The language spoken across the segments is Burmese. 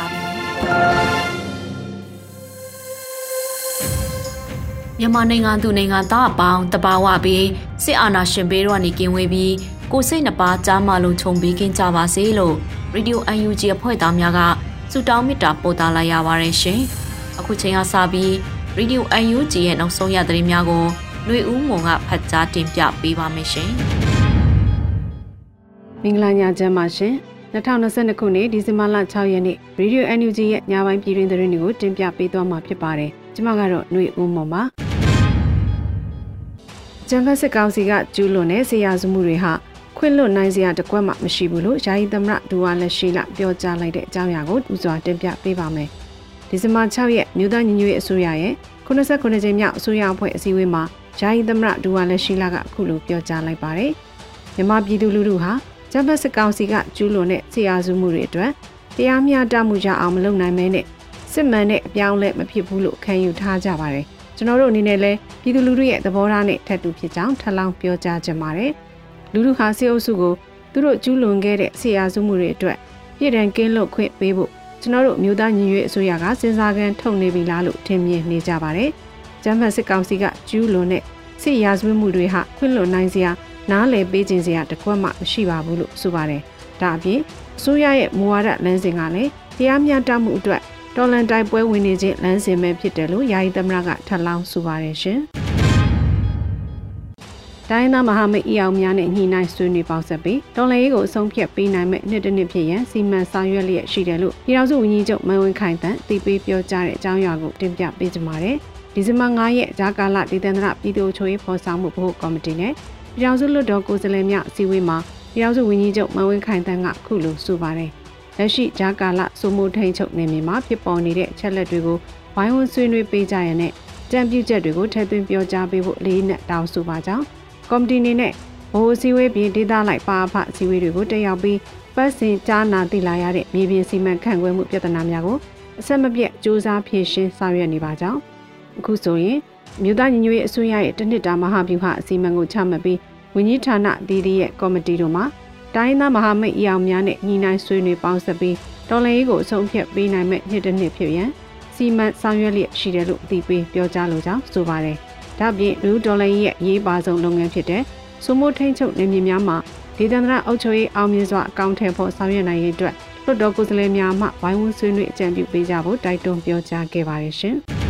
ါပြီ မြန်မာနိုင်ငံသူနိုင်ငံသားအပေါင်းတဘာဝပြီးစစ်အာဏာရှင်ဘေးတော့နေကင်းဝေးပြီးကိုစိတ်နှပါကြားမလုံးခြုံပြီးကင်းကြပါစေလို့ရေဒီယို UNG အဖွဲ့သားများကဆုတောင်းမေတ္တာပို့သလာရပါတယ်ရှင်။အခုချိန်ကစပြီးရေဒီယို UNG ရဲ့နောက်ဆုံးရသတင်းများကိုຫນွေဦးမုံကဖတ်ကြားတင်ပြပေးပါမယ်ရှင်။မင်္ဂလာညချမ်းပါရှင်။ 2022ခုနှစ်ဒီဇင်ဘာလ6ရက်နေ့ Radio NUG ရဲ့ညပိုင်းပြည်တွင်သတင်းတွေကိုတင်ပြပေးသွားမှာဖြစ်ပါတယ်။ကျွန်မကတော့ຫນွေဦးမော်ပါ။ဂျမ်ဖက်စစ်ကောင်စီကကျူးလွန်တဲ့ဆေးရစုမှုတွေဟာခွင့်လွတ်နိုင်စရာတကွက်မှမရှိဘူးလို့ယာယီသမရဒူဝါလက်ရှိလပြောကြားလိုက်တဲ့အကြောင်းအရာကိုဥစွာတင်ပြပေးပါမယ်။ဒီဇင်ဘာ6ရက်မြို့သားညီညွတ်ရေးအစိုးရရဲ့89ကြိမ်မြောက်အစိုးရအဖွဲ့အစည်းအဝေးမှာယာယီသမရဒူဝါလက်ရှိလကအခုလိုပြောကြားလိုက်ပါတယ်။မြန်မာပြည်သူလူထုဟာ ဂျမ်ဘတ်စစ်ကောင်စီကကျူးလွန်တဲ့ဆရာစုမှုတွေအတွက်တရားမျှတမှုရအောင်မလုပ်နိုင်မဲနဲ့စစ်မှန်တဲ့အပြောင်းလဲမဖြစ်ဘူးလို့ခံယူထားကြပါတယ်ကျွန်တော်တို့အနေနဲ့လည်းပြည်သူလူထုရဲ့သဘောထားနဲ့ထပ်တူဖြစ်ကြောင်းထပ်လောင်းပြောကြားချင်ပါတယ်လူထုဟာစစ်အုပ်စုကိုသူတို့ကျူးလွန်ခဲ့တဲ့ဆရာစုမှုတွေအတွက်ပြည်တံကင်းလွတ်ခွင့်ပေးဖို့ကျွန်တော်တို့မျိုးသားညီညွတ်အစိုးရကစဉ်းစားကန်ထုတ်နေပြီလားလို့ထင်မြင်နေကြပါတယ်ဂျမ်ဘတ်စစ်ကောင်စီကကျူးလွန်တဲ့စစ်ရာဇဝတ်မှုတွေဟာခွင့်လွတ်နိုင်စရာ နားလည်ပေးခြင်းစရာတကွက်မှမရှိပါဘူးလို့ဆိုပါတယ်။ဒါအပြင်အစိုးရရဲ့မူဝါဒလမ်းစဉ်ကလည်းတရားမျှတမှုအတွက်တော်လန်တိုက်ပွဲဝင်နေခြင်းလမ်းစဉ်ပဲဖြစ်တယ်လို့ယာယီသမရကထပ်လောင်းဆိုပါတယ်ရှင်။တိုင်းသားမဟာမိတ်အီအောင်များနဲ့ညှိနှိုင်းဆွေးနွေးပေါင်းဆက်ပြီးတော်လှန်ရေးကိုအဆုံးဖြတ်ပေးနိုင်မဲ့နှစ်တစ်နှစ်ဖြစ်ရန်စီမံဆောင်ရွက်လျက်ရှိတယ်လို့ပြည်ထောင်စုဝန်ကြီးချုပ်မန်ဝင်းခိုင်တန်သိပေးပြောကြားတဲ့အကြောင်းအရာကိုတင်ပြပေးကြပါမယ်။ဒီဇင်ဘာ9ရက်ဂျာကာလဒေသန္တရပြည်သူ့ချိုးရေးဖော်ဆောင်မှုဗဟိုကော်မတီနဲ့ ပြည်ထောင်စုလွှတ်တော်ကိုယ်စားလှယ်များအစည်းအဝေးမှာပြည်ထောင်စုဝန်ကြီးချုပ်မန်ဝင်းခိုင်တန်းကခုလိုဆိုပါတယ်။လက်ရှိဂျာကာလစိုးမိုးထိန်ချုပ်နေမြေမှာဖြစ်ပေါ်နေတဲ့အချက်လက်တွေကိုဝိုင်းဝန်းဆွေးနွေးပေးကြရတဲ့ကြံပြုချက်တွေကိုထည့်သွင်းပြောကြားပေးဖို့လေးနဲ့တောင်းဆိုပါကြောင်းကော်မတီနေနဲ့ဘိုးအစည်းအဝေးပြည်ဒေသလိုက်ပါဖအစည်းအဝေးတွေကိုတက်ရောက်ပြီးပတ်စဉ်ကြားနာသိလာရတဲ့မြေပြင်စီမံခန့်ခွဲမှုပြဿနာများကိုအဆက်မပြတ်စ조사ဖြေရှင်းဆောင်ရွက်နေပါကြောင်းအခုဆိုရင် မြို့သားညီညွတ်ရေးအစိုးရရဲ့တနှစ်တာမဟာဗျူဟာအစီအမံကိုချမှတ်ပြီးဝန်ကြီးဌာနအသီးသီးရဲ့ကော်မတီတို့မှတိုင်းသားမဟာမိတ်အယောင်များနဲ့ညီနိုင်ဆွေးနွေးပေါင်းစပ်ပြီးတော်လှန်ရေးကိုအဆုံးဖြတ်ပေးနိုင်မဲ့နှစ်တစ်နှစ်ဖြစ်ရန်စီမံဆောင်ရွက်လျက်ရှိတယ်လို့အသိပေးပြောကြားလိုကြောင်းဆိုပါတယ်။ဒါ့ပြင်လူဒေါ်လာရဲ့အရေးပါဆုံးလုပ်ငန်းဖြစ်တဲ့စုမိုးထိန်ချုပ်နေမြေများမှာဒေသန္တရအုပ်ချုပ်ရေးအောင်မြင်စွာအကောင့်ထဲဖို့ဆောင်ရွက်နိုင်ရေးအတွက်လွှတ်တော်ကိုယ်စားလှယ်များမှဝိုင်းဝန်းဆွေးနွေးအကြံပြုပေးကြဖို့တိုက်တွန်းပြောကြားခဲ့ပါတယ်ရှင်။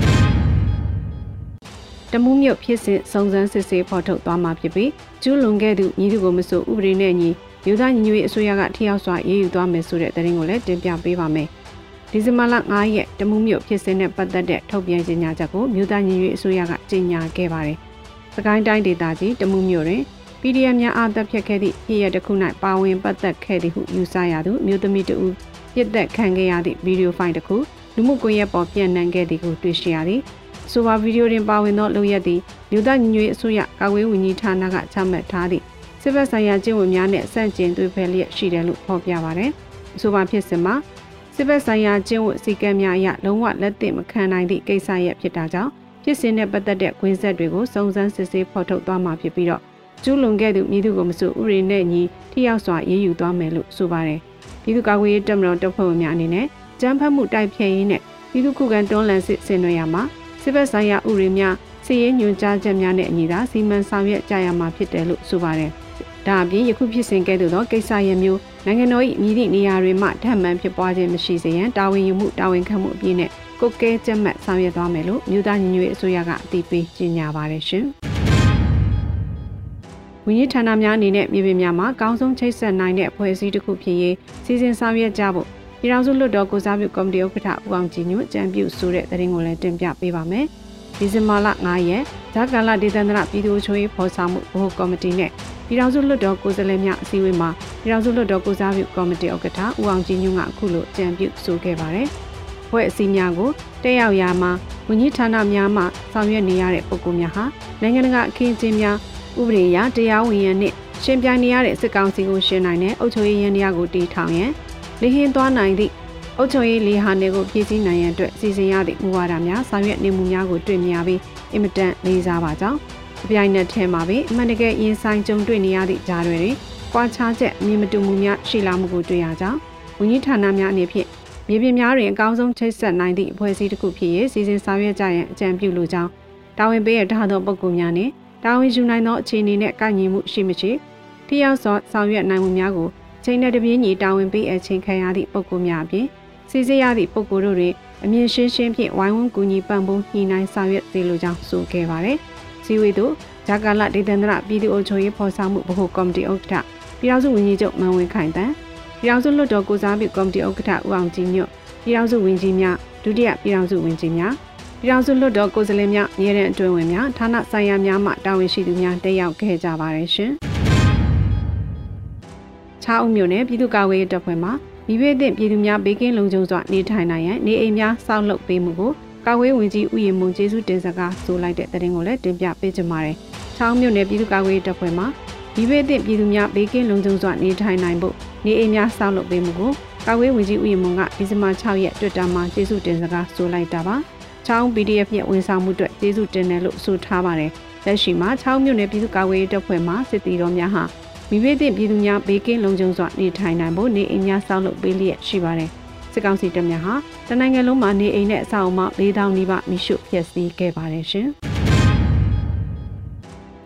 တမှုမြုပ်ဖြစ်စဉ်စုံစမ်းစစ်ဆေးဖော်ထုတ်သွားမှာဖြစ်ပြီးကျူးလွန်ခဲ့သူညီသူကိုမဆိုဥပဒေနဲ့ညီမြို့သားညီညွတ်ရေးအစိုးရကထိရောက်စွာရေးယူသွားမယ်ဆိုတဲ့သတင်းကိုလည်းတင်ပြပေးပါမယ်။ဒီဇင်ဘာလ9ရက်တမှုမြုပ်ဖြစ်စဉ်နဲ့ပတ်သက်တဲ့ထုတ်ပြန်ကြေညာချက်ကိုမြို့သားညီညွတ်ရေးအစိုးရကကြေညာခဲ့ပါတယ်။စကိုင်းတိုင်းဒေသကြီးတမှုမြုပ်တွင် PDF များအားသက်ဖြတ်ခဲ့သည့်ဖြစ်ရတစ်ခု၌ပါဝင်ပတ်သက်ခဲ့သည်ဟုယူဆရသူမြို့သမီးတဦးပြစ်သက်ခံခဲ့ရသည့်ဗီဒီယိုဖိုင်တစ်ခုလူမှုကွန်ရက်ပေါ်ပြန့်နှံ့ခဲ့သည်ကိုတွေ့ရှိရသည်။ ဆိုပါဗီဒီယိုတွင်ပါဝင်သောလုပ်ရက်သည်မြို့သားညီညွတ်ရေးအစိုးရကာကွယ်ဝန်ကြီးဌာနကချမှတ်ထားသည့်စစ်ဘက်ဆိုင်ရာကျင့်ဝတ်များနဲ့စန့်ကျင်သွေးဖက်လျက်ရှိတယ်လို့ဖော်ပြပါရတယ်။ဆိုပါဖြစ်စဉ်မှာစစ်ဘက်ဆိုင်ရာကျင့်ဝတ်စည်းကမ်းများအရလုံးဝလက်သင့်မခံနိုင်သည့်ကိစ္စရပ်ဖြစ်တာကြောင့်ဖြစ်စဉ်နဲ့ပတ်သက်တဲ့ခွင့်ဆက်တွေကိုစုံစမ်းစစ်ဆေးဖော်ထုတ်သွားမှာဖြစ်ပြီးတော့ကျူးလွန်ခဲ့သူမိသူကိုမဆိုဥရိနဲ့ညီထိရောက်စွာရေးယူသွားမယ်လို့ဆိုပါတယ်။ပြည်သူ့ကာကွယ်ရေးတပ်မတော်တပ်ဖွဲ့ဝင်များအနေနဲ့ကြမ်းဖက်မှုတိုက်ဖျက်ရေးနဲ့ပြည်သူ့ခုခံတွန်းလှန်စစ်ဆင်နွှဲရမှာ စစ်ဘက်ဆိုင်ရာဥပဒေများစီရင်ညွှန်ကြားချက်များနဲ့အညီသာစီမံဆောင်ရွက်ကြရမှာဖြစ်တယ်လို့ဆိုပါတယ်ဒါအပြင်ယခုဖြစ်စဉ်ကဲ့သို့သောကိစ္စရပ်မျိုးနိုင်ငံတော်၏မြည်သည့်နေရာတွေမှဓာတ်မှန်ဖြစ်ပွားခြင်းမရှိစေရန်တာဝန်ယူမှုတာဝန်ခံမှုအပြည့်နဲ့ကုတ်ကဲကြက်မှတ်ဆောင်ရွက်သွားမယ်လို့မြို့သားညီညွတ်ရေးအစိုးရကအတည်ပြုကြေညာပါတယ်ရှင်။ဝန်ကြီးဌာနများအနေနဲ့မြေပြင်များမှာအကောင်းဆုံးချိတ်ဆက်နိုင်တဲ့အဖွဲ့အစည်းတစ်ခုဖြစ်ရေးစီစဉ်ဆောင်ရွက်ကြဖို့ ပြည်ထောင်စုလွှတ်တော်ကိုစားပြုကော်မတီဥက္ကဋ္ဌဦးအောင်ကြည်ညွတ်ကြံပြုဆိုတဲ့သတင်းကိုလည်းတင်ပြပေးပါမယ်။ဒီဇင်ဘာလ9ရက်ဇာကာလဒေသန္တရပြည်သူ့ချိုးရေးဖော်ဆောင်မှုဘိုကော်မတီနဲ့ပြည်ထောင်စုလွှတ်တော်ကိုယ်စားလှယ်များအစည်းအဝေးမှာပြည်ထောင်စုလွှတ်တော်ကိုစားပြုကော်မတီဥက္ကဋ္ဌဦးအောင်ကြည်ညွတ်ကအခုလိုကြံပြုဆိုခဲ့ပါတယ်။ဖွဲ့အစည်းများကိုတက်ရောက်ရာမှာဝန်ကြီးဌာနများမှဆောင်ရွက်နေရတဲ့ပုဂ္ဂိုလ်များဟာနိုင်ငံတကာအခင်းအကျင်းများဥပဒေအရတရားဝင်ရန်နှင့်ရှင်ပြိုင်နေရတဲ့စစ်ကောင်စီကိုရှင်းနိုင်တဲ့အုပ်ချုပ်ရေးရန်တရားကိုတည်ထောင်ရန် လေဟင်းသွားနိုင်သည့်အုပ်ချုပ်ရေးလေဟာနယ်ကိုပြည်စည်းနိုင်ရန်အတွက်စီစဉ်ရသည့်မူဝါဒများဆောင်ရွက်နေမှုများကိုတွေ့မြင်ပြီးအင်မတန်လေးစားပါကြောင်းအပြိုင်နက်ထဲမှာပဲအမှန်တကယ်ရင်ဆိုင်ကြုံတွေ့နေရသည့်ဂျာတွေတွင်ကွာခြားချက်မြင်မတူမှုများရှိလာမှုကိုတွေ့ရကြောင်းဝန်ကြီးဌာနများအနေဖြင့်မြေပြင်များတွင်အကောင်းဆုံးချိတ်ဆက်နိုင်သည့်အဖွဲ့အစည်းတစ်ခုဖြစ်ရေးစီစဉ်ဆောင်ရွက်ကြရန်အကြံပြုလိုကြောင်းတာဝန်ပေးရထားသောပုဂ္ဂိုလ်များနှင့်တာဝန်ယူနိုင်သောအခြေအနေနဲ့ကိုက်ညီမှုရှိမရှိထိရောက်စွာဆောင်ရွက်နိုင်မှုများကို ချိန်နဲ့တပြေးညီတာဝန်ပေးအချင်းခံရသည့်ပုဂ္ဂိုလ်များအပြင်စီစစ်ရသည့်ပုဂ္ဂိုလ်တို့တွင်အမြင့်ရှင်းရှင်းဖြင့်ဝိုင်းဝန်းကူညီပံ့ပိုးညှိနှိုင်းဆောင်ရွက်စေလိုကြောင်းဆိုခဲ့ပါတယ်။စီဝေတို့ဂျာကာလဒေသန္တရပြည်သူ့အုပ်ချုပ်ရေးဖော်ဆောင်မှုဗဟိုကော်မတီဥက္ကဋ္ဌပြည်ထောင်စုဝန်ကြီးချုပ်မန်ဝင်းခိုင်တန်းပြည်ထောင်စုလွှတ်တော်ကိုစားပြုကော်မတီဥက္ကဋ္ဌဦးအောင်ကြည်ညွတ်ပြည်ထောင်စုဝန်ကြီးများဒုတိယပြည်ထောင်စုဝန်ကြီးများပြည်ထောင်စုလွှတ်တော်ကိုယ်စားလှယ်များအမြဲတမ်းအတွင်းဝင်များဌာနဆိုင်ရာများမှတာဝန်ရှိသူများတက်ရောက်ခဲ့ကြပါတယ်ရှင်။ ချောင်းမြို့နယ်ပြည်သူ့ကာကွယ်ရေးတပ်ဖွဲ့မှမိဘသည့်ပြည်သူများဘေးကင်းလုံခြုံစွာနေထိုင်နိုင်ရန်နေအိမ်များစောင့်လုပ်ပေးမှုကိုကာကွယ်ဝင်ကြီးဥယျာဉ်မှကျေးဇူးတင်စကားဆိုလိုက်တဲ့တဲ့တင်ကိုလည်းတင်ပြပေးကြပါမယ်။ချောင်းမြို့နယ်ပြည်သူ့ကာကွယ်ရေးတပ်ဖွဲ့မှမိဘသည့်ပြည်သူများဘေးကင်းလုံခြုံစွာနေထိုင်နိုင်ဖို့နေအိမ်များစောင့်လုပ်ပေးမှုကိုကာကွယ်ဝင်ကြီးဥယျာဉ်မှကဒီဇင်ဘာ6ရက်တွေ့တာမှာကျေးဇူးတင်စကားဆိုလိုက်တာပါ။ချောင်း PDF ရဲ့ဝန်ဆောင်မှုအတွက်ကျေးဇူးတင်တယ်လို့ဆိုထားပါတယ်။လက်ရှိမှာချောင်းမြို့နယ်ပြည်သူ့ကာကွယ်ရေးတပ်ဖွဲ့မှစစ်တီတော်များဟာ မိဘသည့်ပြည်သူများဘေးကင်းလုံခြုံစွာနေထိုင်နိုင်ဖို့နေအိမ်များဆောက်လုပ်ပေးလျက်ရှိပါတယ်။စစ်ကောင်စီတပ်များဟာတနိုင်ငံလုံးမှာနေအိမ်နဲ့အဆောက်အအုံပေါင်း၄000နီးပါးမိရှုဖျက်ဆီးခဲ့ပါတယ်ရှင်။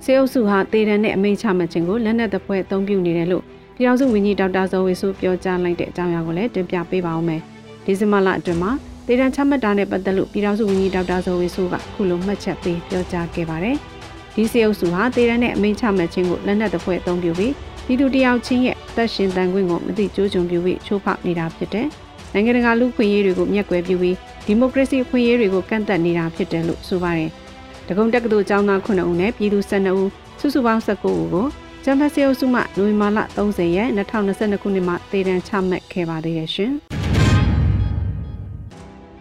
စေအုပ်စုဟာတေတံနဲ့အမိန့်ချမှတ်ခြင်းကိုလက်နက်သဖွယ်အသုံးပြုနေတယ်လို့ပြည်ထောင်စုဝန်ကြီးဒေါက်တာဇော်ဝေဆိုးပြောကြားလိုက်တဲ့အကြောင်းအရာကိုလည်းတင်ပြပေးပါဦးမယ်။ဒီဇင်ဘာလအတွင်းမှာဒေတံချမှတ်တာနဲ့ပတ်သက်လို့ပြည်ထောင်စုဝန်ကြီးဒေါက်တာဇော်ဝေဆိုးကခုလိုမှတ်ချက်ပေးပြောကြားခဲ့ပါတယ်။ ဒီစေအုပ်စုဟာဒေတံနဲ့အမိန့်ချမှတ်ခြင်းကိုလက်နက်တစ်ဖွဲ့အသုံးပြုပြီးပြည်သူတယောက်ချင်းရဲ့သက်ရှင်တန်ခွင့်ကိုမသိကြိုးကြုံပြုပြီးချိုးဖောက်နေတာဖြစ်တယ်။နိုင်ငံတကာလူခွင့်ရေးတွေကိုမျက်ကွယ်ပြုပြီးဒီမိုကရေစီခွင့်ရေးတွေကိုကန့်သက်နေတာဖြစ်တယ်လို့ဆိုပါတယ်။တကုံတက္ကသိုလ်ကျောင်းသား9ဦးနဲ့ပြည်သူ12ဦးစုစုပေါင်း19ဦးကိုဂျမ်ဖက်စီအုပ်စုမှနိုဝင်ဘာလ30ရက်2022ခုနှစ်မှာတည်တံချမှတ်ခဲ့ပါသေးတယ်ရှင်။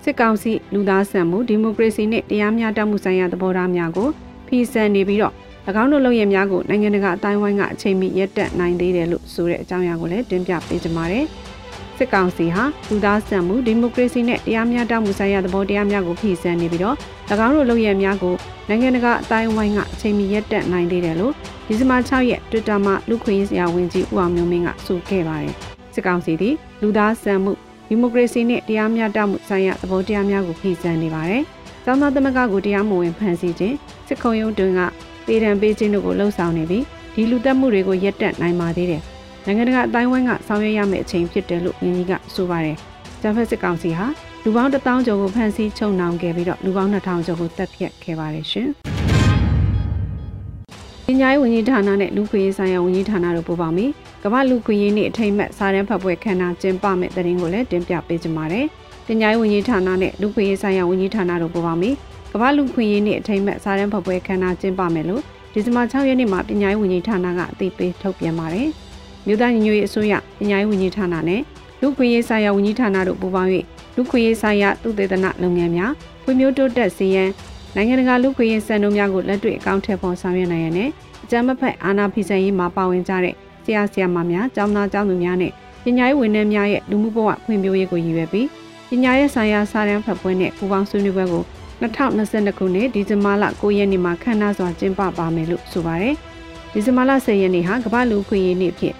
စစ်ကောင်စီလူသားဆန်မှုဒီမိုကရေစီနဲ့တရားမျှတမှုဆိုင်ရာသဘောထားများကို ဖီဆန်နေပြီးတော့၎င်းတို့လုပ်ရများကိုနိုင်ငံတကာအတိုင်းဝိုင်းကအချိန်မီရပ်တန့်နိုင်သေးတယ်လို့ဆိုတဲ့အကြောင်းအရာကိုလည်းတင်ပြပေးကြပါမယ်။စစ်ကောင်စီဟာလူသားဆန်မှုဒီမိုကရေစီနဲ့တရားမျှတမှုဆိုင်ရာသဘောတရားများကိုဖီဆန်နေပြီးတော့၎င်းတို့လုပ်ရများကိုနိုင်ငံတကာအတိုင်းဝိုင်းကအချိန်မီရပ်တန့်နိုင်သေးတယ်လို့ဒီဇင်ဘာ6ရက် Twitter မှာလူခွင့်ရေးဆရာဝန်ကြီးဦးအောင်မျိုးမင်းကဆိုခဲ့ပါတယ်။စစ်ကောင်စီသည်လူသားဆန်မှုဒီမိုကရေစီနဲ့တရားမျှတမှုဆိုင်ရာသဘောတရားများကိုဖိစံနေပါတယ်။ ကျောင်းသားသမဂ္ဂကိုတရားမဝင်ဖန်ဆီးခြင်းစစ်ခုံရုံးတွင်ကပေတံပေးခြင်းတို့ကိုလှုံ့ဆော်နေပြီးဒီလူတက်မှုတွေကိုရပ်တန့်နိုင်ပါသေးတယ်။နိုင်ငံတကာအတိုင်းဝိုင်းကဆောင်ရွက်ရမယ့်အချိန်ဖြစ်တယ်လို့မြင်းကြီးကဆိုပါတယ်။ဂျမ်ဖက်စစ်ကောင်စီဟာလူပေါင်း1000ကျော်ကိုဖမ်းဆီးချုပ်နှောင်ခဲ့ပြီးတော့လူပေါင်း2000ကျော်ကိုတပ်ဖြတ်ခဲ့ပါတယ်ရှင်။ပညာရေးဝန်ကြီးဌာနနဲ့လူခွေရေးဆိုင်ရာဝန်ကြီးဌာနတို့ပူးပေါင်းပြီးကမ္ဘာလူခွေရေးနှင့်အထိမ်းအမှတ်စာရန်ဖတ်ပွဲခမ်းနားကျင်းပမဲ့တဲ့ရင်ကိုလည်းတင်ပြပေးကြပါမယ်။ ပညာရေးဝန်ကြီးဌာနနဲ့လူခွေရေးဆိုင်ရာဝန်ကြီးဌာနတို့ပူးပေါင်းပြီးကမ္ဘာလူခွေရေးနှင့်အထိမ်းအမှတ်စာရန်ဖတ်ပွဲခမ်းနားကျင်းပမယ်လို့ဒီဇင်ဘာ6ရက်နေ့မှာပညာရေးဝန်ကြီးဌာနကအသိပေးထုတ်ပြန်ပါတယ်။မြို့သားညီညွတ်ရေးအစိုးရပညာရေးဝန်ကြီးဌာနနဲ့လူခွေရေးဆိုင်ရာဝန်ကြီးဌာနတို့ပူးပေါင်း၍လူခွေရေးဆိုင်ရာသုတေသနလုပ်ငန်းများဖွံ့ဖြိုးတိုးတက်စေရန်နိုင်ငံတကာလူခွေရေးစံနှုန်းများကိုလက်တွေ့အကောင့်ထည့်ပေါ်ဆောင်ရွက်နိုင်ရတဲ့အကြမ်းမဖက်အာဏာဖီဆန်ရေးမှာပါဝင်ကြတဲ့ဆရာဆရာမများကျောင်းသားကျောင်းသူများနဲ့ပညာရေးဝန်ထမ်းများရဲ့လူမှုဘဝဖွံ့ဖြိုးရေးကိုရည်ရွယ်ပြီးပ ညာရေးဆိုင်ရာစာတမ်းဖတ်ပွဲနဲ့ပူးပေါင်းဆွေးနွေးပွဲကို2022ခုနှစ်ဒီဇင်ဘာလ9ရက်နေ့မှာခမ်းနားစွာကျင်းပပါမယ်လို့ဆိုပါတယ်။ဒီဇင်ဘာလ10ရက်နေ့ဟာကမ္ဘာလူခွင့်ရေးနေ့ဖြစ်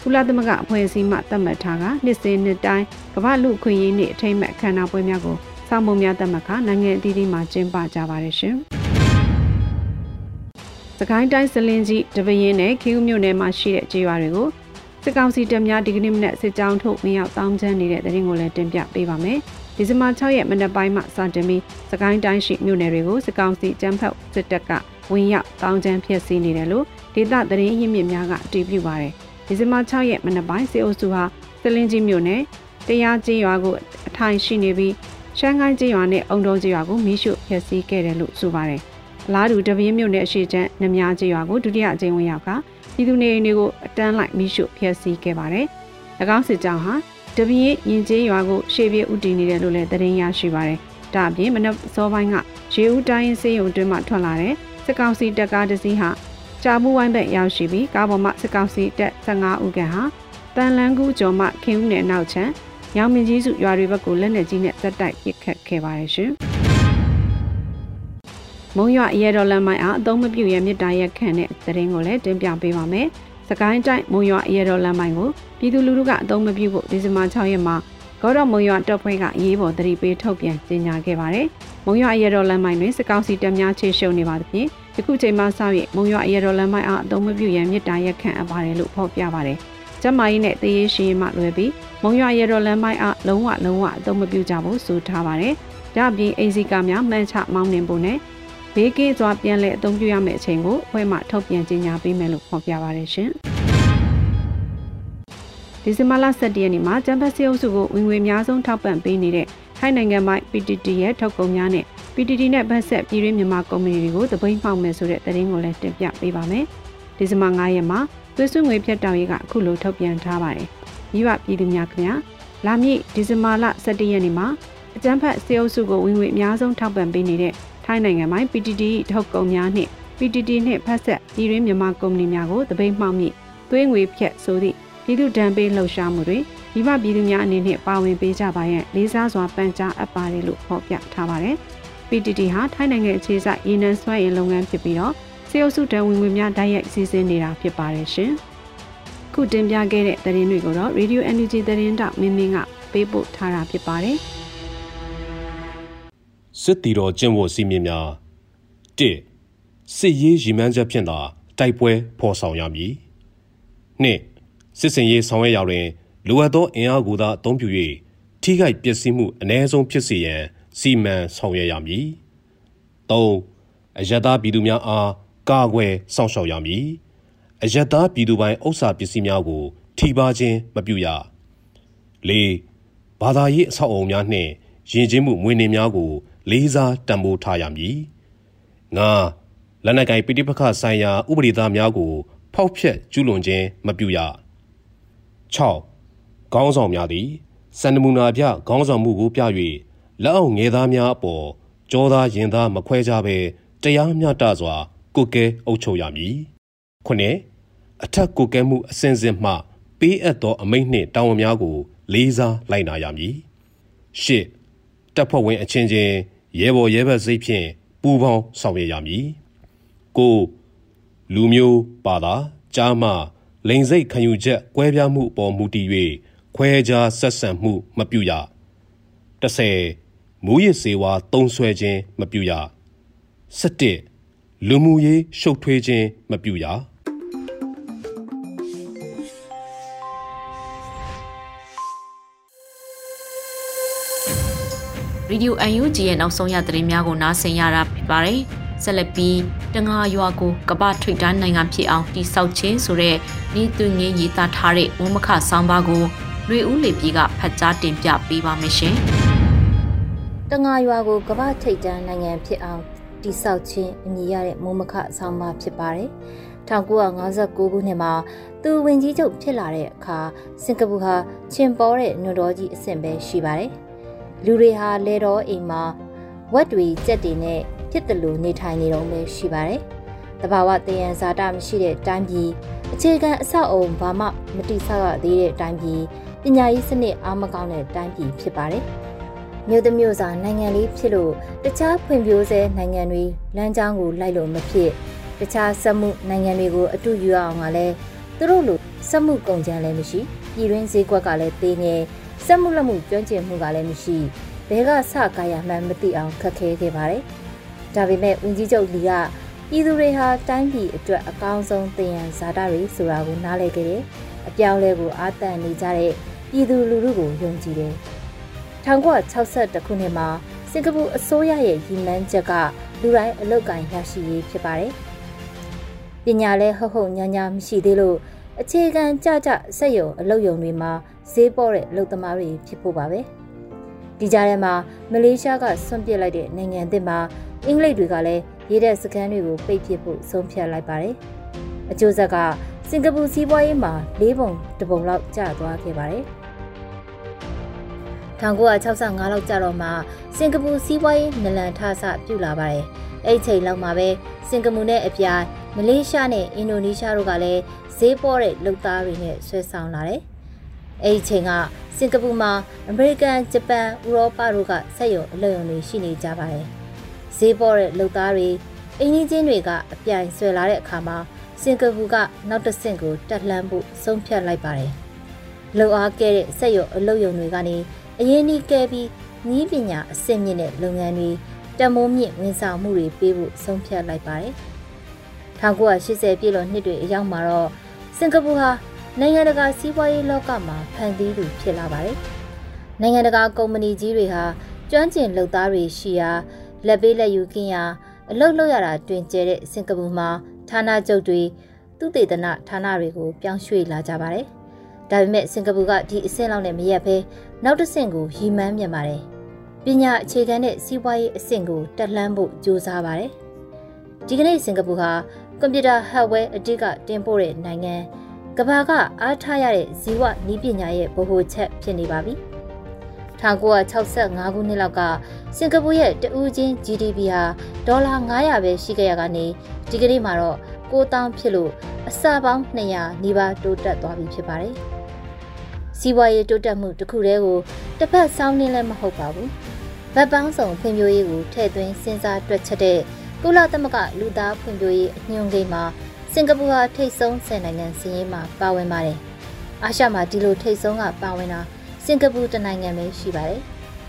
ကုလသမဂ္ဂအဖွဲ့အစည်းမှသတ်မှတ်ထားကနှစ်စဉ်နှစ်တိုင်းကမ္ဘာလူခွင့်ရေးနေ့အထိမ်းအမှတ်အခမ်းအနားပွဲများကိုစောင့်မုံများသတ်မှတ်ခနိုင်ငံအသီးသီးမှာကျင်းပကြပါတယ်ရှင်။စကိုင်းတိုင်းစလင်းကြီးတပရင်နဲ့ခေဦးမြို့နယ်မှာရှိတဲ့ကြေးရွာတွေကို စစ်ကောင်စီတပ်များဒီကနေ့မနက်စစ်ကြောင်းထုတ်ဝင်ရောက်တောင်းချမ်းနေတဲ့တဲ့ရင်ကိုလည်းတင်ပြပေးပါမယ်။ဒီဇင်ဘာ6ရက်မနက်ပိုင်းမှာစတင်ပြီးစကိုင်းတိုင်းရှိမြို့နယ်တွေကိုစစ်ကောင်စီကြမ်းဖက်စစ်တပ်ကဝင်ရောက်တောင်းချမ်းဖျက်ဆီးနေတယ်လို့ဒေသသတင်းရင်းမြစ်များကအတည်ပြုပါတယ်။ဒီဇင်ဘာ6ရက်မနက်ပိုင်းစေအုပ်စုဟာစလင်းကြီးမြို့နယ်တရားကျေးရွာကိုအထိုင်ရှိနေပြီးရှမ်းကိုင်းကျေးရွာနဲ့အုံတုံးကျေးရွာကိုမိရှုဖျက်ဆီးခဲ့တယ်လို့ဆိုပါတယ်။အလားတူတပင်းမြို့နယ်အရှိချမ်းနမြကျေးရွာကိုဒုတိယအကြိမ်ဝင်ရောက်က ပြည်သူနေအိမ်တွေကိုအတန်းလိုက်မိရှုဖျက်ဆီးခဲ့ပါတယ်။၎င်းစစ်ကြောင်းဟာတပင်းရင်ကျေးရွာကိုရှေ့ပြေးဥတီနေတယ်လို့လည်းသတင်းရရှိပါတယ်။ဒါအပြင်မနက်စောပိုင်းကရေဦးတိုင်းစေယုံတွင်းမှထွက်လာတဲ့စစ်ကောင်စီတပ်ကားတစ်စီးဟာကြာမှုဝိုင်းဘက်ရောက်ရှိပြီးကားပေါ်မှာစစ်ကောင်စီတပ်15ဦးခန့်ဟာတန်လန်းကူးကျော်မှခင်ဦးနယ်နောက်ချမ်းရောင်မြကြီးစုရွာတွေဘက်ကိုလက်နက်ကြီးနဲ့တက်တိုက်ပစ်ခတ်ခဲ့ပါတယ်ရှင်။ မုံရွအရဲတော်လမ်းမိုင်းအားအသုံးမပြုရမြစ်တာရက်ခန့်တဲ့သတင်းကိုလည်းတင်ပြပေးပါမယ်။စကိုင်းတိုင်းမုံရွအရဲတော်လမ်းမိုင်းကိုပြည်သူလူထုကအသုံးမပြုဖို့ဒီဇင်ဘာ6ရက်မှာဂေါတော်မုံရွတပ်ဖွဲ့ကအရေးပေါ်တတိပေးထုတ်ပြန်ကြေညာခဲ့ပါတယ်။မုံရွအရဲတော်လမ်းမိုင်းတွင်စကောက်စီတပ်များချေရှုံနေပါသဖြင့်ယခုချိန်မှစ၍မုံရွအရဲတော်လမ်းမိုင်းအားအသုံးမပြုရန်မြစ်တာရက်ခန့်အပ်ပါတယ်လို့ဖော်ပြပါတယ်။ကျမကြီးနဲ့တရေရှိမှလွယ်ပြီးမုံရွရဲတော်လမ်းမိုင်းအားလုံးဝလုံးဝအသုံးမပြုကြဖို့ဆိုထားပါတယ်။ဒါ့အပြင်အိမ်စီကများမှန်ချမောင်းနှင်ဖို့နဲ့ ဘေးကင်းစွာပြန်လည်အသုံးပြုရမယ့်အချိန်ကိုအဖွဲ့မှထုတ်ပြန်ကြေညာပေးမယ်လို့ဖော်ပြပါတယ်ရှင်။ဒီဇင်ဘာလ17ရက်နေ့မှာကျန်းဖက်စီအုပ်စုကိုဝင်ငွေအများဆုံးထောက်ပံ့ပေးနေတဲ့ထိုင်းနိုင်ငံပိုင် PTT ရဲ့ထုတ်ကုန်များနဲ့ PTT နဲ့ဗတ်ဆက်ပြည်တွင်းမြန်မာကုမ္ပဏီတွေကိုသပိတ်မှောက်မယ်ဆိုတဲ့သတင်းကိုလည်းတင်ပြပေးပါမယ်။ဒီဇင်ဘာ9ရက်မှာသွေးစွငွေဖြတ်တောက်ရေးကအခုလိုထုတ်ပြန်ထားပါတယ်။မိဘပြည်သူများခင်ဗျာလာမည့်ဒီဇင်ဘာလ17ရက်နေ့မှာအကျန်းဖက်စီအုပ်စုကိုဝင်ငွေအများဆုံးထောက်ပံ့ပေးနေတဲ့ ထိုင်းနိုင်ငံပိုင် PTT ထုတ်ကုန်များနှင့် PTT နှင့်ဖတ်ဆက်ပြည်တွင်းမြန်မာကုမ္ပဏီများကိုတပိတ်မှောက်မြင့်သွေးငွေဖြတ်ဆိုသည့်ပြည်သူဒဏ်ပေးလှုပ်ရှားမှုတွေမိဘပြည်သူများအနေနဲ့ပါဝင်ပေးကြပါရန်လေးစားစွာပန်ကြားအပ်ပါတယ်လို့ဖော်ပြထားပါတယ်။ PTT ဟာထိုင်းနိုင်ငံအခြေစိုက်ရေနံစွမ်းအင်လုပ်ငန်းဖြစ်ပြီးတော့စေအုပ်စုတန်ဝင်ငွေများတိုက်ရိုက်စီစဉ်နေတာဖြစ်ပါတယ်ရှင်။ခုတင်ပြခဲ့တဲ့သတင်းတွေကိုတော့ Radio Energy သတင်းတောက်မင်းမင်းကပေးပို့ထားတာဖြစ်ပါတယ်။ စစ်တီတော်ကျင့်ဝတ်စည်းမျဉ်းများ၁စစ်ရေးရည်မှန်းချက်ဖြင့်သာတိုက်ပွဲဖော်ဆောင်ရမည်။၂စစ်စင်ရေးဆောင်ရွက်ရာတွင်လိုအပ်သောအင်အားကိုသာအသုံးပြု၍ထိခိုက်ပျက်စီးမှုအ ਨੇ ဆုံးဖြစ်စေရန်စီမံဆောင်ရွက်ရမည်။၃အယက်သားပြည်သူများအားကာကွယ်စောင့်ရှောက်ရမည်။အယက်သားပြည်သူပိုင်ဥစ္စာပစ္စည်းများကို ထိပါခြင်းမပြုရ။၄ဘာသာရေးအဆောက်အအုံများနှင့်ယဉ်ကျေးမှုမွေးနေ့များကို လေးစားတံပိုးထားရမည်။၅လက်နက်ကိုင်ပိဋိပခဆိုင်ရာဥပဒေသားများကို ဖောက်ဖျက်ကျူးလွန်ခြင်းမပြုရ။6ခေါင်းဆောင်များသည်စန္ဒမူနာပြခေါင်းဆောင်မှုကိုပြ၍လက်အောက်ငယ်သားများအပေါ်ကြောသားရင်သားမခွဲကြဘဲတရားမျှတစွာကုကဲအုပ်ချုပ်ရမည်ခုနှစ်အထက်ကုကဲမှုအစဉ်စဉ်မှပေးအပ်သောအမိန့်နှင့်တာဝန်များကို လေးစားလိုက်နာရမည်ရှစ်တပ်ဖွဲ့ဝင်အချင်းချင်း ရဲဘော်ရဲဘက်စိတ်ဖြင့်ပူးပေါင်းဆောင်ရွက်ရမည်ကိုလူမျိုးပါတာကြားမှလိန်စိတ်ခံယူချက်ကွဲပြားမှုအပေါ်မူတည်၍ခွဲခြားဆက်ဆံမှုမပြုရ30မူရစ်စေဝါတုံးဆွဲခြင်းမပြုရ17လူမှုရေးရှုပ်ထွေးခြင်းမပြုရ ရေဒီယို UNG ရဲ့နောက်ဆုံးရသတင်းများကိုနားဆင်ရတာဖြစ်ပါတယ်။ဆက်လက်ပြီးတငါရွာကိုကပထိတ်တန်းနိုင်ငံဖြစ်အောင်တိဆောက်ခြင်းဆိုတဲ့ဤသွင်းငင်းရေးသားထားတဲ့ဝမခဆောင်းပါးကိုလွေဦးလေပြည်ကဖတ်ကြားတင်ပြပေးပါမယ်ရှင်။တငါရွာကိုကပထိတ်တန်းနိုင်ငံဖြစ်အောင်တိဆောက်ခြင်းအမည်ရတဲ့မုံမခဆောင်းပါးဖြစ်ပါတယ်။1959ခုနှစ်မှာသူဝင်ကြီးချုပ်ဖြစ်လာတဲ့အခါစင်ကာပူဟာချင်ပေါ်တဲ့နွတော်ကြီးအဆင့်ပဲရှိပါတယ်။ လူတွေဟာလေတော်အိမ်မှာဝက်တွေကြက်တွေနဲ့ဖြစ်တယ်လို့နေထိုင်နေတော့ပဲရှိပါတယ်။တဘာဝတယံဇာတာမရှိတဲ့တိုင်းပြည်အခြေခံအဆောက်အုံဘာမှမတိဆောက်ရသေးတဲ့တိုင်းပြည်ပညာရေးစနစ်အားမကောင်းတဲ့တိုင်းပြည်ဖြစ်ပါတယ်။မြို့သမျိုးစာနိုင်ငံလေးဖြစ်လို့တခြားဖွံ့ဖြိုးဆဲနိုင်ငံတွေလမ်းကြောင်းကိုလိုက်လို့မဖြစ်တခြားစက်မှုနိုင်ငံတွေကိုအတူယူအောင်ကလည်းသူတို့လိုစက်မှုကုန်ကြမ်းလည်းမရှိပြည်တွင်းဈေးကွက်ကလည်းသေးငယ် စက်မှုလက်မှုကျွမ်းကျင်မှုကလည်းမရှိဘဲကစကားရမှန်းမသိအောင်ခက်ခဲခဲ့ပါတယ်။ဒါပေမဲ့ဦးကြီးချုပ်လီကပြည်သူတွေဟာတိုင်းပြည်အတွက်အကောင်းဆုံးသင်ရန်ဇာတာတွေဆိုတာကိုနားလည်ခဲ့တယ်။အပြောင်းလဲကိုအားတန်နေကြတဲ့ပြည်သူလူထုကိုယုံကြည်တယ်။1962ခုနှစ်မှာစင်ကာပူအစိုးရရဲ့ရည်မှန်းချက်ကလူတိုင်းအလုပ်ကိုင်ရရှိရေးဖြစ်ပါတယ်။ပညာလဲဟုတ်ဟုတ်ညာညာမရှိသေးလို့အခြေခံကြကြစက်ရုံအလုပ်ရုံတွေမှာ ဈေးပေါ်တဲ့အလုပ်သမားတွေဖြစ်ဖို့ပါပဲ။ဒီကြားထဲမှာမလေးရှားကဆွန့်ပစ်လိုက်တဲ့နိုင်ငံသစ်မှာအင်္ဂလိပ်တွေကလည်းရေးတဲ့စကန်တွေကိုပိတ်ပစ်ဖို့ဆုံးဖြတ်လိုက်ပါတယ်။အကျိုးဆက်ကစင်ကာပူစီးပွားရေးမှာ၄ပုံတပုံလောက်ကျသွားခဲ့ပါတယ်။1965လောက်ကျတော့မှစင်ကာပူစီးပွားရေးနလန်ထဆပြုလာပါတယ်။အဲ့ချိန်လောက်မှာပဲစင်ကာပူနဲ့အပြိုင်မလေးရှားနဲ့အင်ဒိုနီးရှားတို့ကလည်းဈေးပေါ်တဲ့လုပ်သားတွေနဲ့ဆွဲဆောင်လာတယ်။ အဲ့ဒီချိန်ကစင်ကာပူမှာအမေရိကန်ဂျပန်ဥရောပတို့ကစက်ရုံအလုပ်ရုံတွေရှိနေကြပါတယ်။ဈေးပေါ်တဲ့လုပ်သားတွေအင်းကြီးချင်းတွေကအပြိုင်ဆွဲလာတဲ့အခါမှာစင်ကာပူကနောက်တစ်ဆင့်ကိုတက်လှမ်းဖို့ဆုံးဖြတ်လိုက်ပါတယ်။လုံအားကဲတဲ့စက်ရုံအလုပ်ရုံတွေကနေအရင်နီးကဲပြီးနီးပညာအဆင့်မြင့်တဲ့လုပ်ငန်းတွေတမိုးမြင့်ဝန်ဆောင်မှုတွေပေးဖို့ဆုံးဖြတ်လိုက်ပါတယ်။1980ပြည့်လွန်နှစ်တွေအရောက်မှာတော့စင်ကာပူဟာ နိုင်ငံတကာစီးပွားရေးလောကမှာဖန်တီးသူဖြစ်လာပါတယ်။နိုင်ငံတကာကုမ္ပဏီကြီးတွေဟာကျွမ်းကျင်လုပ်သားတွေရှိရာလက်ပေးလက်ယူကင်းရာအလုတ်လုတ်ရတာတွင်ကျဲတဲ့စင်ကာပူမှာဌာနချုပ်တွေသူတေသနဌာနတွေကိုပြောင်းရွှေ့လာကြပါတယ်။ဒါပေမဲ့စင်ကာပူကဒီအဆင့်လောက်နဲ့မရက်ဘဲနောက်တစ်ဆင့်ကိုရည်မှန်းမြင်ပါတယ်။ပညာအခြေခံတဲ့စီးပွားရေးအဆင့်ကိုတက်လှမ်းဖို့ကြိုးစားပါတယ်။ဒီကနေ့စင်ကာပူဟာကွန်ပျူတာဟက်ဝဲအတိတ်ကတင်ပို့တဲ့နိုင်ငံ ကဘာကအားထားရတဲ့ဇီဝနည်းပညာရဲ့ဗဟိုချက်ဖြစ်နေပါပြီ။1965ခုနှစ်လောက်ကစင်ကာပူရဲ့တဦးချင်း GDP ဟာဒေါ်လာ900ပဲရှိခဲ့ရကနေဒီကနေ့မှာတော့9000ဖြစ်လို့အစပေါင်း200နီးပါးတိုးတက်သွားပြီဖြစ်ပါတယ်။စီးပွားရေးတိုးတက်မှုတစ်ခုတည်းကိုတစ်ဖက်ဆောင်းနှင်းလည်းမဟုတ်ပါဘူး။ဗတ်ပေါင်းစုံဖွံ့ဖြိုးရေးကိုထည့်သွင်းစဉ်းစားတွက်ချက်တဲ့ကုလသမဂ္ဂလူသားဖွံ့ဖြိုးရေးအညွှန်းကိန်းမှာ စင်ကာပူဟာထိပ်ဆုံး10နိုင်ငံစီးရင်မှာပါဝင်ပါတယ်။အာရှမှာဒီလိုထိပ်ဆုံးကပါဝင်တာစင်ကာပူတနိုင်ငံပဲရှိပါတယ်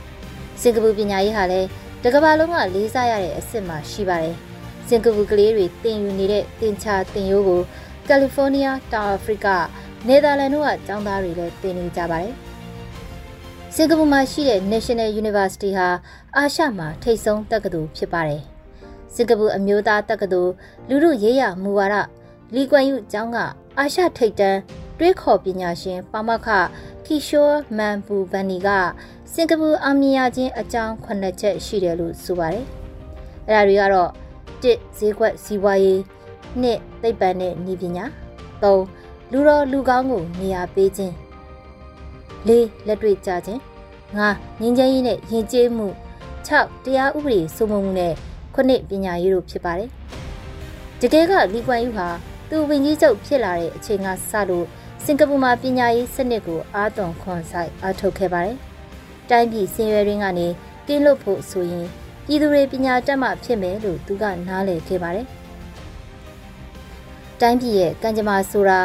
။စင်ကာပူပညာရေးဟာလည်းတကမ္ဘာလုံးကလေးစားရတဲ့အဆင့်မှာရှိပါတယ်။စင်ကာပူကလေးတွေသင်ယူနေတဲ့သင်ချာသင်ရိုးကိုကယ်လီဖိုးနီးယား၊တောင်အာဖရိက၊နယ်သာလန်တို့ကကျောင်းသားတွေလည်းသင်နေကြပါတယ်။စင်ကာပူမှာရှိတဲ့ National University ဟာအာရှမှာထိပ်ဆုံးတက္ကသိုလ်ဖြစ်ပါတယ်။ စင်ကာပူအမျိုးသားတက္ကသိုလ်လူမှုရေးရာမူဝါဒလီကွမ်ယူကျောင်းကအာရှထိပ်တန်းတွေးခေါ်ပညာရှင်ပါမခကီရှိုမန်ပူဗန်နီကစင်ကာပူအောင်မြင်ရခြင်းအကြောင်းခုနှစ်ချက်ရှိတယ်လို့ဆိုပါတယ်။အဲဒါတွေကတော့1ဈေးကွက်စီးပွားရေး2သိပ္ပံနဲ့ဤပညာ3လူတော်လူကောင်းကိုနေရာပေးခြင်း4လက်တွေ့ကြခြင်း5ငင်းချမ်းရေးနဲ့ယဉ်ကျေးမှု6တရားဥပဒေစိုးမိုးမှုနဲ့ 9ပညာရေးတို့ဖြစ်ပါတယ်။တကယ်ကလီကွမ်ယူဟာသူဝင်ကြီးချုပ်ဖြစ်လာတဲ့အချိန်ကစလို့စင်ကာပူမှာပညာရေးစနစ်ကိုအားသွန်ခွန်ဆိုင်အားထုတ်ခဲ့ပါတယ်။တိုင်းပြည်စင်ရွယ်ရင်းကနေကင်းလွတ်ဖို့ဆိုရင်ပြည်သူတွေပညာတတ်မှဖြစ်မယ်လို့သူကနားလည်ခဲ့ပါတယ်။တိုင်းပြည်ရဲ့ကံကြမ္မာဆိုတာ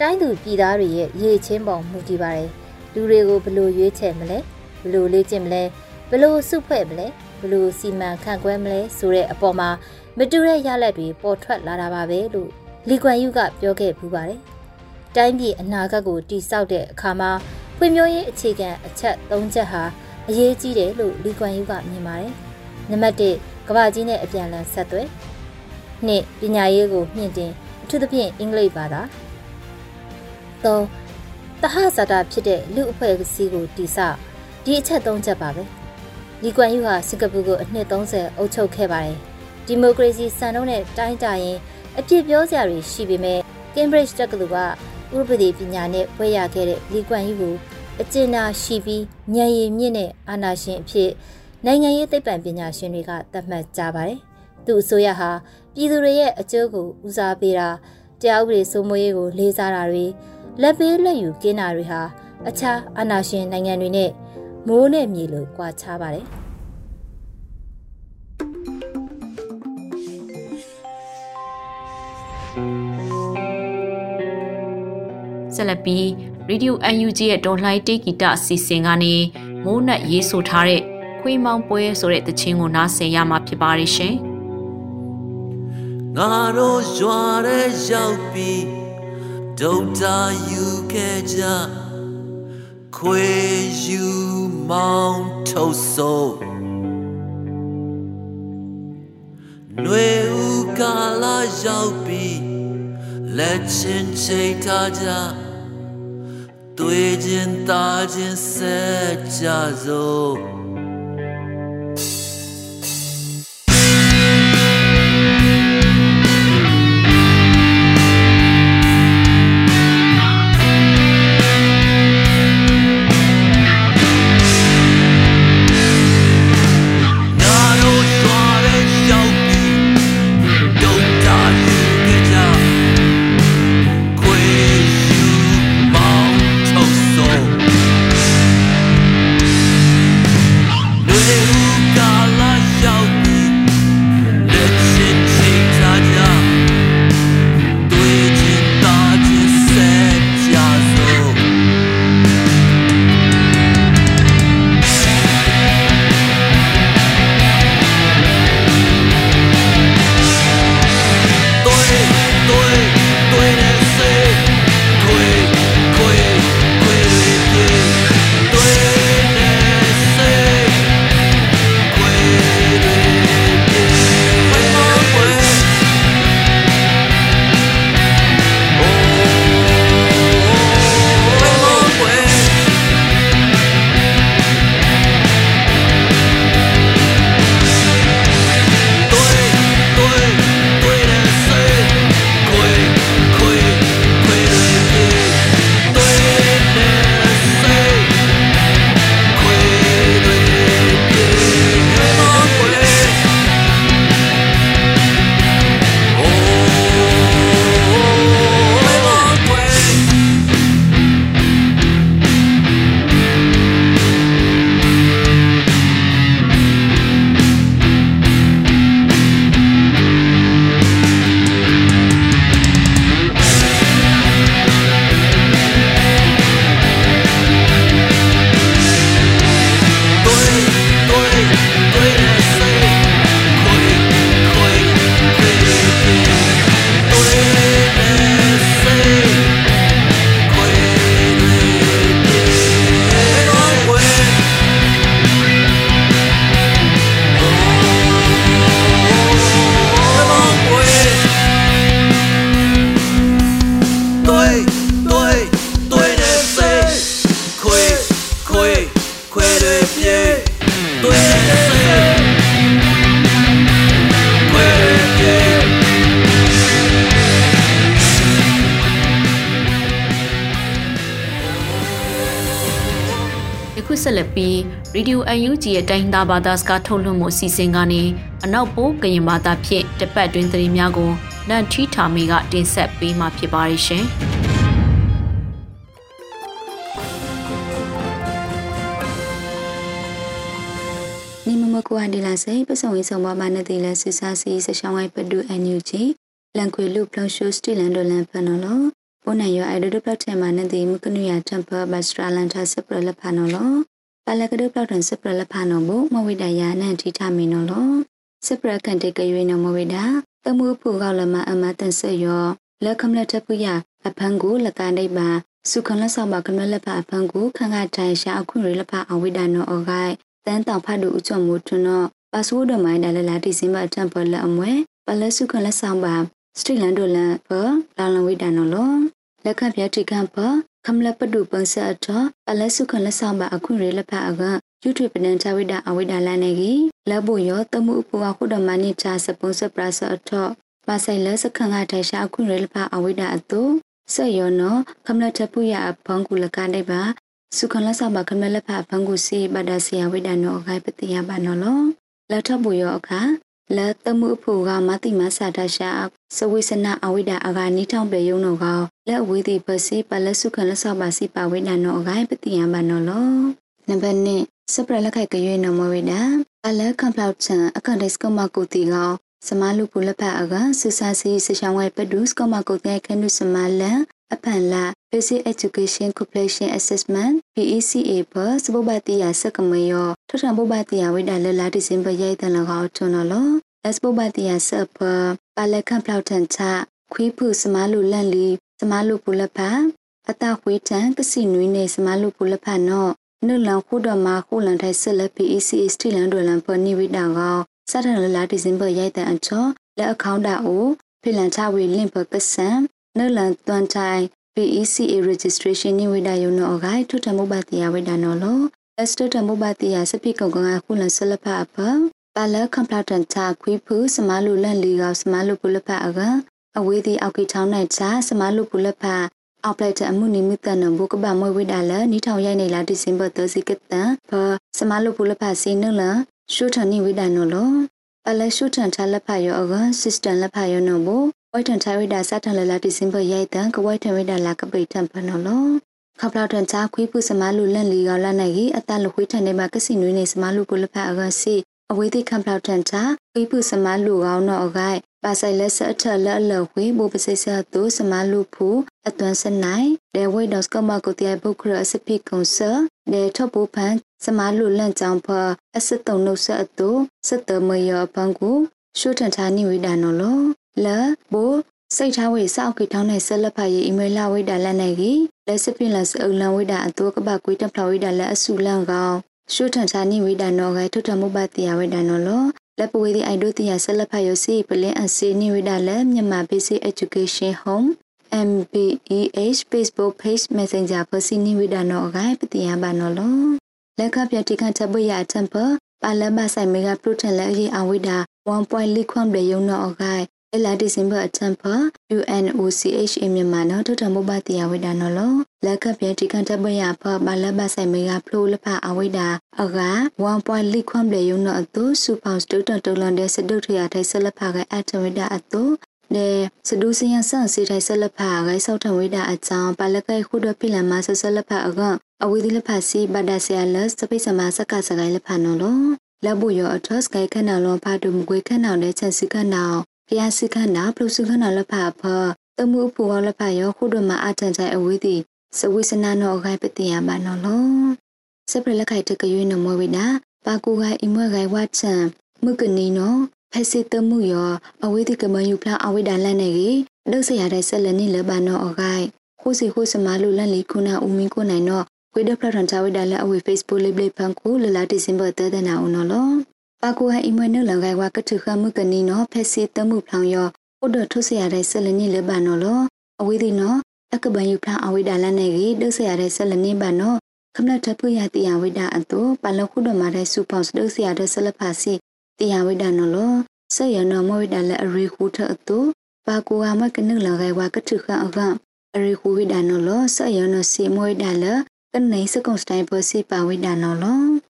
တိုင်းသူပြည်သားတွေရဲ့ရည်ချင်းပုံမူတည်ပါတယ်။လူတွေကိုဘလို့ရွေးချယ်မလဲဘလို့လေ့ကျင့်မလဲဘလို့စုဖွဲ့မလဲ ဘလို့စီမံခန့်ခွဲမလဲဆိုတဲ့အပေါ်မှာမတူတဲ့ရလဒ်တွေပေါ်ထွက်လာတာပါပဲလို့လီကွမ်ယူကပြောခဲ့ပူပါတယ်။တိုင်းပြည်အနာဂတ်ကိုတည်ဆောက်တဲ့အခါမှာဖွံ့ဖြိုးရေးအခြေခံအချက်၃ချက်ဟာအရေးကြီးတယ်လို့လီကွမ်ယူကမြင်ပါတယ်။နံပါတ်၁ကမ္ဘာကြီးနဲ့အပြန်အလှန်ဆက်သွယ်။နှစ်ပညာရေးကိုမြင့်တင်အထူးသဖြင့်အင်္ဂလိပ်ဘာသာ။၃တဟဇာတာဖြစ်တဲ့လူအဖွဲ့အစည်းကိုတည်ဆောက်ဒီအချက်၃ချက်ပါပဲ။ လီကွမ်ယူဟာစင်ကာပူကိုအနှစ်30အုပ်ချုပ်ခဲ့ပါတယ်။ဒီမိုကရေစီစံနှုန်းနဲ့တိုင်းတာရင်အပြစ်ပြောစရာတွေရှိပေမဲ့ Cambridge တက္ကသိုလ်ကဥပဒေပညာနဲ့ဘွဲ့ရခဲ့တဲ့လီကွမ်ယူကိုအကျဉ်းသားရှိပြီးဉာဏ်ရည်မြင့်တဲ့အာဏာရှင်အဖြစ်နိုင်ငံရေးသိပ္ပံပညာရှင်တွေကသတ်မှတ်ကြပါတယ်။သူ့အစိုးရဟာပြည်သူတွေရဲ့အကျိုးကိုဦးစားပေးတာတရားဥပဒေစိုးမိုးရေးကိုလေးစားတာတွေလက်ပေးလက်ယူကင်းတာတွေဟာအခြားအာဏာရှင်နိုင်ငံတွေနဲ့ မိုးနဲ့မြေလိုကွာခြားပါတယ်။ဆက်လက်ပြီး Radio UNG ရဲ့ဒေါ်လှိုင်းတေးဂီတအစီအစဉ်ကနေမိုးနက်ရေးဆိုထားတဲ့ခွေးမောင်ပွဲဆိုတဲ့တခြင်းကိုနားဆင်ရမှာဖြစ်ပါရဲ့ရှင်။ငါတို့ရွာတဲ့ရောက်ပြီးဒုတ်တာယူခဲ့ကြ ခွေယူမောင်းထုတ်ဆိုးຫນွေဦးကာလာရောက်ပြီးလက်ချင်းချိတ်ထားကြတွေ့ချင်းသားချင်းဆက်ကြစို့ ပြီး Radio UNG ရဲ့တိုင်းသားဘာသာစကားထုတ်လွှင့်မှုအစီအစဉ်ကနေအနောက်ပိုးကရင်ဘာသာဖြင့်တပတ်တွင်သတင်းများကိုနန်ထီထာမီကတင်ဆက်ပေးမှာဖြစ်ပါရဲ့ရှင်။နိမမကွာဒီလာစေပစုံဝေးဆောင်ပါမနတိလဲဆူစာစီဆရှောင်းဝိုင်ပဒူအန်ယူဂျီလန်ခွေလူပလုံရှိုစတီလန်ဒိုလန်ဖနော်လောပိုနန်ယောအိုင်ဒိုဒပလက်ထဲမှာနတိမကနုရတမ်ပါဘတ်စထရာလန်တာဆပရလဖနော်လော ပလကဒုပလောက်တန်စပရလဖာနောဘမဝိဒယာနန်ထိထမီနောလောစပရကန်တေကရွေနောမဝိဒတမှုဖူကောက်လမအမတန်ဆယောလက်ခမလက်ထပူရအဖန်ကိုလကနေပါစုခလဆောက်ပါကမလက်ဖအဖန်ကိုခန့်ခထိုင်ရှာအခုရလဖအဝိဒနောအောဂိုင်တန်တောင်ဖတ်တူဥချော်မှုထွနောပါဆိုးဒမိုင်းဒလလာတိစင်မတမ်ပလအမွဲပလစုခလဆောက်ပါစတရီလန်ဒိုလန်ပလာလဝိဒနောလောလက်ခပြတိကံပ ခမလပဒုပန်ဆာထအလဆုခလဆောင်ပါအခုရေလဖအကယူထွေပနန်ချဝိဒအဝိဒလန်နေကြီးလဘုယောတမှုအပူအခုဒမနိချာစပုံစပရဆအထပါဆိုင်လစခန့်ကထိုင်ရှာအခုရေလဖအဝိဒအတုဆက်ယောနခမလထပူရအဖန်ကူလကနေပါစုခလဆောင်ပါခမလဖအဖန်ကူစီပဒစီယဝိဒနောဂိုင်ပတိယပါနောလောလက်ထဘူယောအခါ လတမှုအဖို့ကမတိမဆာတရှာစဝိစနာအဝိဒအဂာနီထောင်ပေယုံနောကလက်ဝေးတိပစီပလက်စုခလဆောပါစီပါဝိဒနောအဂိုင်ပတိယမနောလောနံပါတ်1စပရလက်ခိုက်ကရွေးနမဝိဒအလက်ကွန်ပလောက်ချန်အခန့်ဒစ်ကမကုတီကောစမလူပူလက်ဖအကဆူစာစီဆရှောင်းဝဲပဒုစကမကုတီခနုစမလန် အဖန်လာ Basic Education Completion Assessment PECA ပစဘဘတိယစကမယောထထဘဘတိယဝိဒါလလာတိစင်ပရိုက်တန်လကောထွန်းနော်လက်စပုတ်ပါတီယာဆပ်ဖပါလက်ခန့်ဖလောက်ထန်ချခွေးဖုစမားလူလန့်လီစမားလူပူလက်ဖာအတခွေးတန်ကစီနွေးနေစမားလူပူလက်ဖာနော်နုလန်ခုတော်မှာခုလန်ထိုင်ဆက်လက် PEC စတီလန်ဒိုလန်ဖနိဝိတာကောစတန်လလာဒီဇင်ဘာရိုက်တဲ့အချောလက်အခေါင်းတာအိုဖိလန်ချဝေလင့်ဖကဆန် နုလန်တွန်တိုင် PECA registration နိဝိတာယုံနော်ဂိုင်ထုထမုပတိယဝိတာနော်လောလက်စတတမုပတိယစပိကောကငါခုလန်ဆလဖအဖပါလကွန်ပျူတာချခွေးဖူစမလူလန့်လီကစမလူပုလဖအကအဝေးဒီအောက်ကိထောင်းနိုင်ချစမလူပုလဖအောက်ပလက်တအမှုနိမိတနဘုကပမွေဝိဒါလနီထောင်ရိုက်နေလာဒီဇင်ဘာ30ကတန်ဖစမလူပုလဖစီနလရှုထနိဝိဒါနော်လောပလက်ရှုထန်ချလက်ဖယောအက system လက်ဖယောနော်ဘော ဝိုက်ထန်ချဝိဒါစထန်လလာဒီဇင်ဘာရိုက်တန်ကဝိုက်ထန်ဝိဒါလာကပိတ်ထန်ဖနော်လောခပလောက်တန်ချခွေးဖုစမလူလန့်လီကလာနိုင်ကြီးအတလခွေးထန်နေမှာကစီနွေးနေစမလူပုလဖအကစီအဝေးသိခံပလောက်ထန်ချခွေးဖုစမလူကောင်းတော့အခိုက်ပါဆိုင်လက်ဆက်အထက်လက်အလဝေးဘူပစိစတုစမလူဖူအသွမ်းစနိုင်ဒေဝိဒေါစကမကိုတီယဘုခရအစပိကွန်ဆာဒေထဘူဖန်စမလူလန့်ကြောင်ဖအစတုံနှုတ်ဆက်အတူစတမယဘန်ကိုရှုထန်ချာနိဝိဒါနော်လော လဘိုစိတ်ထားဝေစောက်ကိထောင်းနဲ့ဆက်လက်ဖတ်ရေးအီမေးလဝိဒါလက်နိုင်ကြီးလက်စပင်လက်စအုံလန်ဝိဒါအတူကပကွေးတက်ဖလဝိဒါလက်အဆူလန်ကောင်ရှုထန်ချာနိဝိဒါနော်ကထုထမှုပတိယဝိဒါနော်လောလက်ပဝေဒီအိုင်ဒိုတီယာဆက်လက်ဖတ်ရစီပလင်အစီနိဝိဒါလက်မြန်မာ Basic Education Home MBEH Facebook Page Messenger ဖစီနိဝိဒါနော်ကပတိယဘာနော်လောလက်ကပြတိခန့်ချက်ပရအတံပပါလဘဆိုင်မေဂါပရိုတန်လက်ရေးအဝိဒါ1.3ခွန်ဘလေယုံနော်အခိုင် အလာဒီစင်ဘာအတံပ UNOCH အမြန်မာနော်ထထမဘတိယဝိဒါနော်လောလက်ကပြတိခန့်ချက်ပရဖပါလဘဆိုင်မေဂါပရိုလဖအဝိဒါအက1.3ခွန်ဘလေယုံနော်အတူစူပေါစတူတန်တလန်တဲ့စဒုထရထိုင်ဆက်လက်ဖကအတဝိဒါအတူနေစဒူစယန်ဆန်စီထိုင်ဆက်လက်ဖဂိုင်းဆောက်ထဝိဒါအကြောင်းပါလကဲခုဒပိလမဆဆက်လက်ဖအကအဝိဒီလက်ဖစီဘဒဆယာလစပိစမစကစကိုင်းလက်ဖနော်လောလက်ဘူးရောအထစကိုင်းခဏလောဖာတုမကွေခဏနဲ့ချက်စီခဏ ကရစီခဏပလုစုခဏလက်ဖဖတမှုဖူဟောလက်ဖရောခုဒမအထန်ချိုင်အဝိဒီစဝိစနာနောဂိုင်းပတိယမနော်လောစပရလက်ခိုင်တကရွေးနမဝိနာပါကူဂိုင်းအမွဲဂိုင်းဝတ်ချံမှုကနီနော်ဖက်စစ်တမှုရောအဝိဒီကမယူဖလာအဝိဒါလန်နေကြီးဒုစရတဲ့ဆက်လက်နေလဘာနောအဂိုင်းခုစီခုစမလူလန်လီခုနာဦးမင်းကိုနိုင်နော်ဝိဒဖလထန်ချဝိဒါလအဝိ Facebook လေးပလေးဖန်ကိုလလာဒီဇင်ဘာတဲတဲ့နာဦးနော်လော ပါကူဟိမွေနလန်ဂိုင်ဝါကထုခမှုကနီနော်ဖက်စစ်တမှုဖောင်ရောဥဒထုစရတဲ့ဆက်လက်နေလဘာနော်လောအဝိဒီနော်အကဘန်ယူဖလာအဝိဒါလန်နေကြီးဒုစရတဲ့ဆက်လက်နေဘာနော်ခမလထဖူရတီယဝိဒါအတူပလခုဒမာတဲ့စူပေါစဒုစရတဲ့ဆက်လက်ဖာစီတီယဝိဒါနော်လောဆက်ရနော်မဝိဒါလက်အရီခုထအတူပါကူဟာမကနုလဂိုင်ဝါကထုခအကအရီခုဝိဒါနော်လောဆက်ရနော်စီမဝိဒါလကနေစကုံစတိုင်ပစီပါဝိဒါနော်လော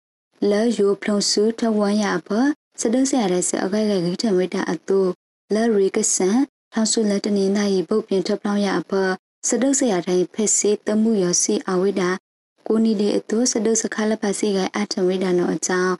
လဲယိုဖလုံစုထဝမ်းရဖစဒဆရတဲ့စအခိုက်ခိုက်ကြီးထဝိဒါအတူလဲရီကဆန်ထောင်စုလက်တနေနိုင်ပုတ်ပြင်ထပလောင်းရဖစဒဆရတိုင်းဖက်စီတမှုရစီအဝိဒါကိုနီဒီအတူစဒစခါလပစီကအထဝိဒါနော်အကြောင်း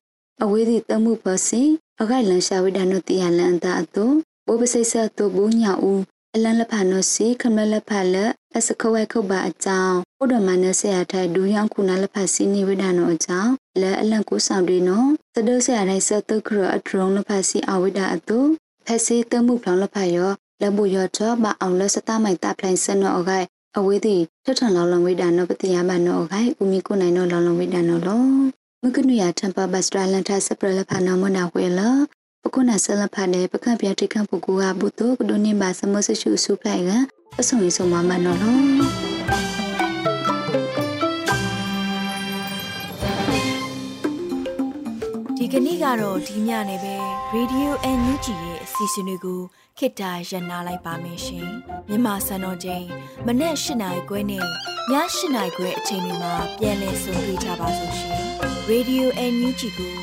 အဝေးသည့်တမှုပစီအခိုက်လန်ရှာဝိဒါနောတိယလန်တာအတုဘောပစိဆတ်တုဘူးညာဦး အလန်လက်ဖာနောစီခမလက်ဖာလက်အစခဝဲခုတ်ပါအကြောင်းဘုဒ္ဓမနဆရာထိုင်ဒူယောင်ခုနာလက်ဖာစီနိဝိဒါနောအကြောင်းလက်အလန်ကိုဆောင်တွေနောသဒုဆရာတိုင်းစတုခရအထရုံလက်ဖာစီအဝိဒါအတုဖက်စီတမှုဖလောင်လက်ဖာရောလက်ဘူးရောတော့မအောင်လက်စတမိုင်တာဖလိုင်စနောအခိုက်အဝေးသည်ထထန်လောင်လောင်ဝိဒါနောပတိယမနောအခိုက်ဦးမီကိုနိုင်နောလောင်လောင်ဝိဒါနောလောမကနုရတမ်ပါဘတ်စတရလန်တာစပရလဖာနာမနာဝဲလ ပကုနာဆလဖာနေပကံပြတိကံပကူဟာဘုတုကဒုန်နိမစမဆရှုစုပလိုက်ကပဆုံရဆုံမမနော်လောဒီကနေ့ကတော့ဒီညနေပဲ Radio NUG ရဲ့အစီအစဉ်လေးကိုခေတ္တရ延လိုက်ပါမယ်ရှင်မြန်မာစံတော်ချိန်မနေ့၈နိုင်ခွဲနဲ့ည၈နိုင်ခွဲအချိန်တွေမှာပြောင်းလဲဆိုပြကြပါလို့ရှင် Radio NUG ကို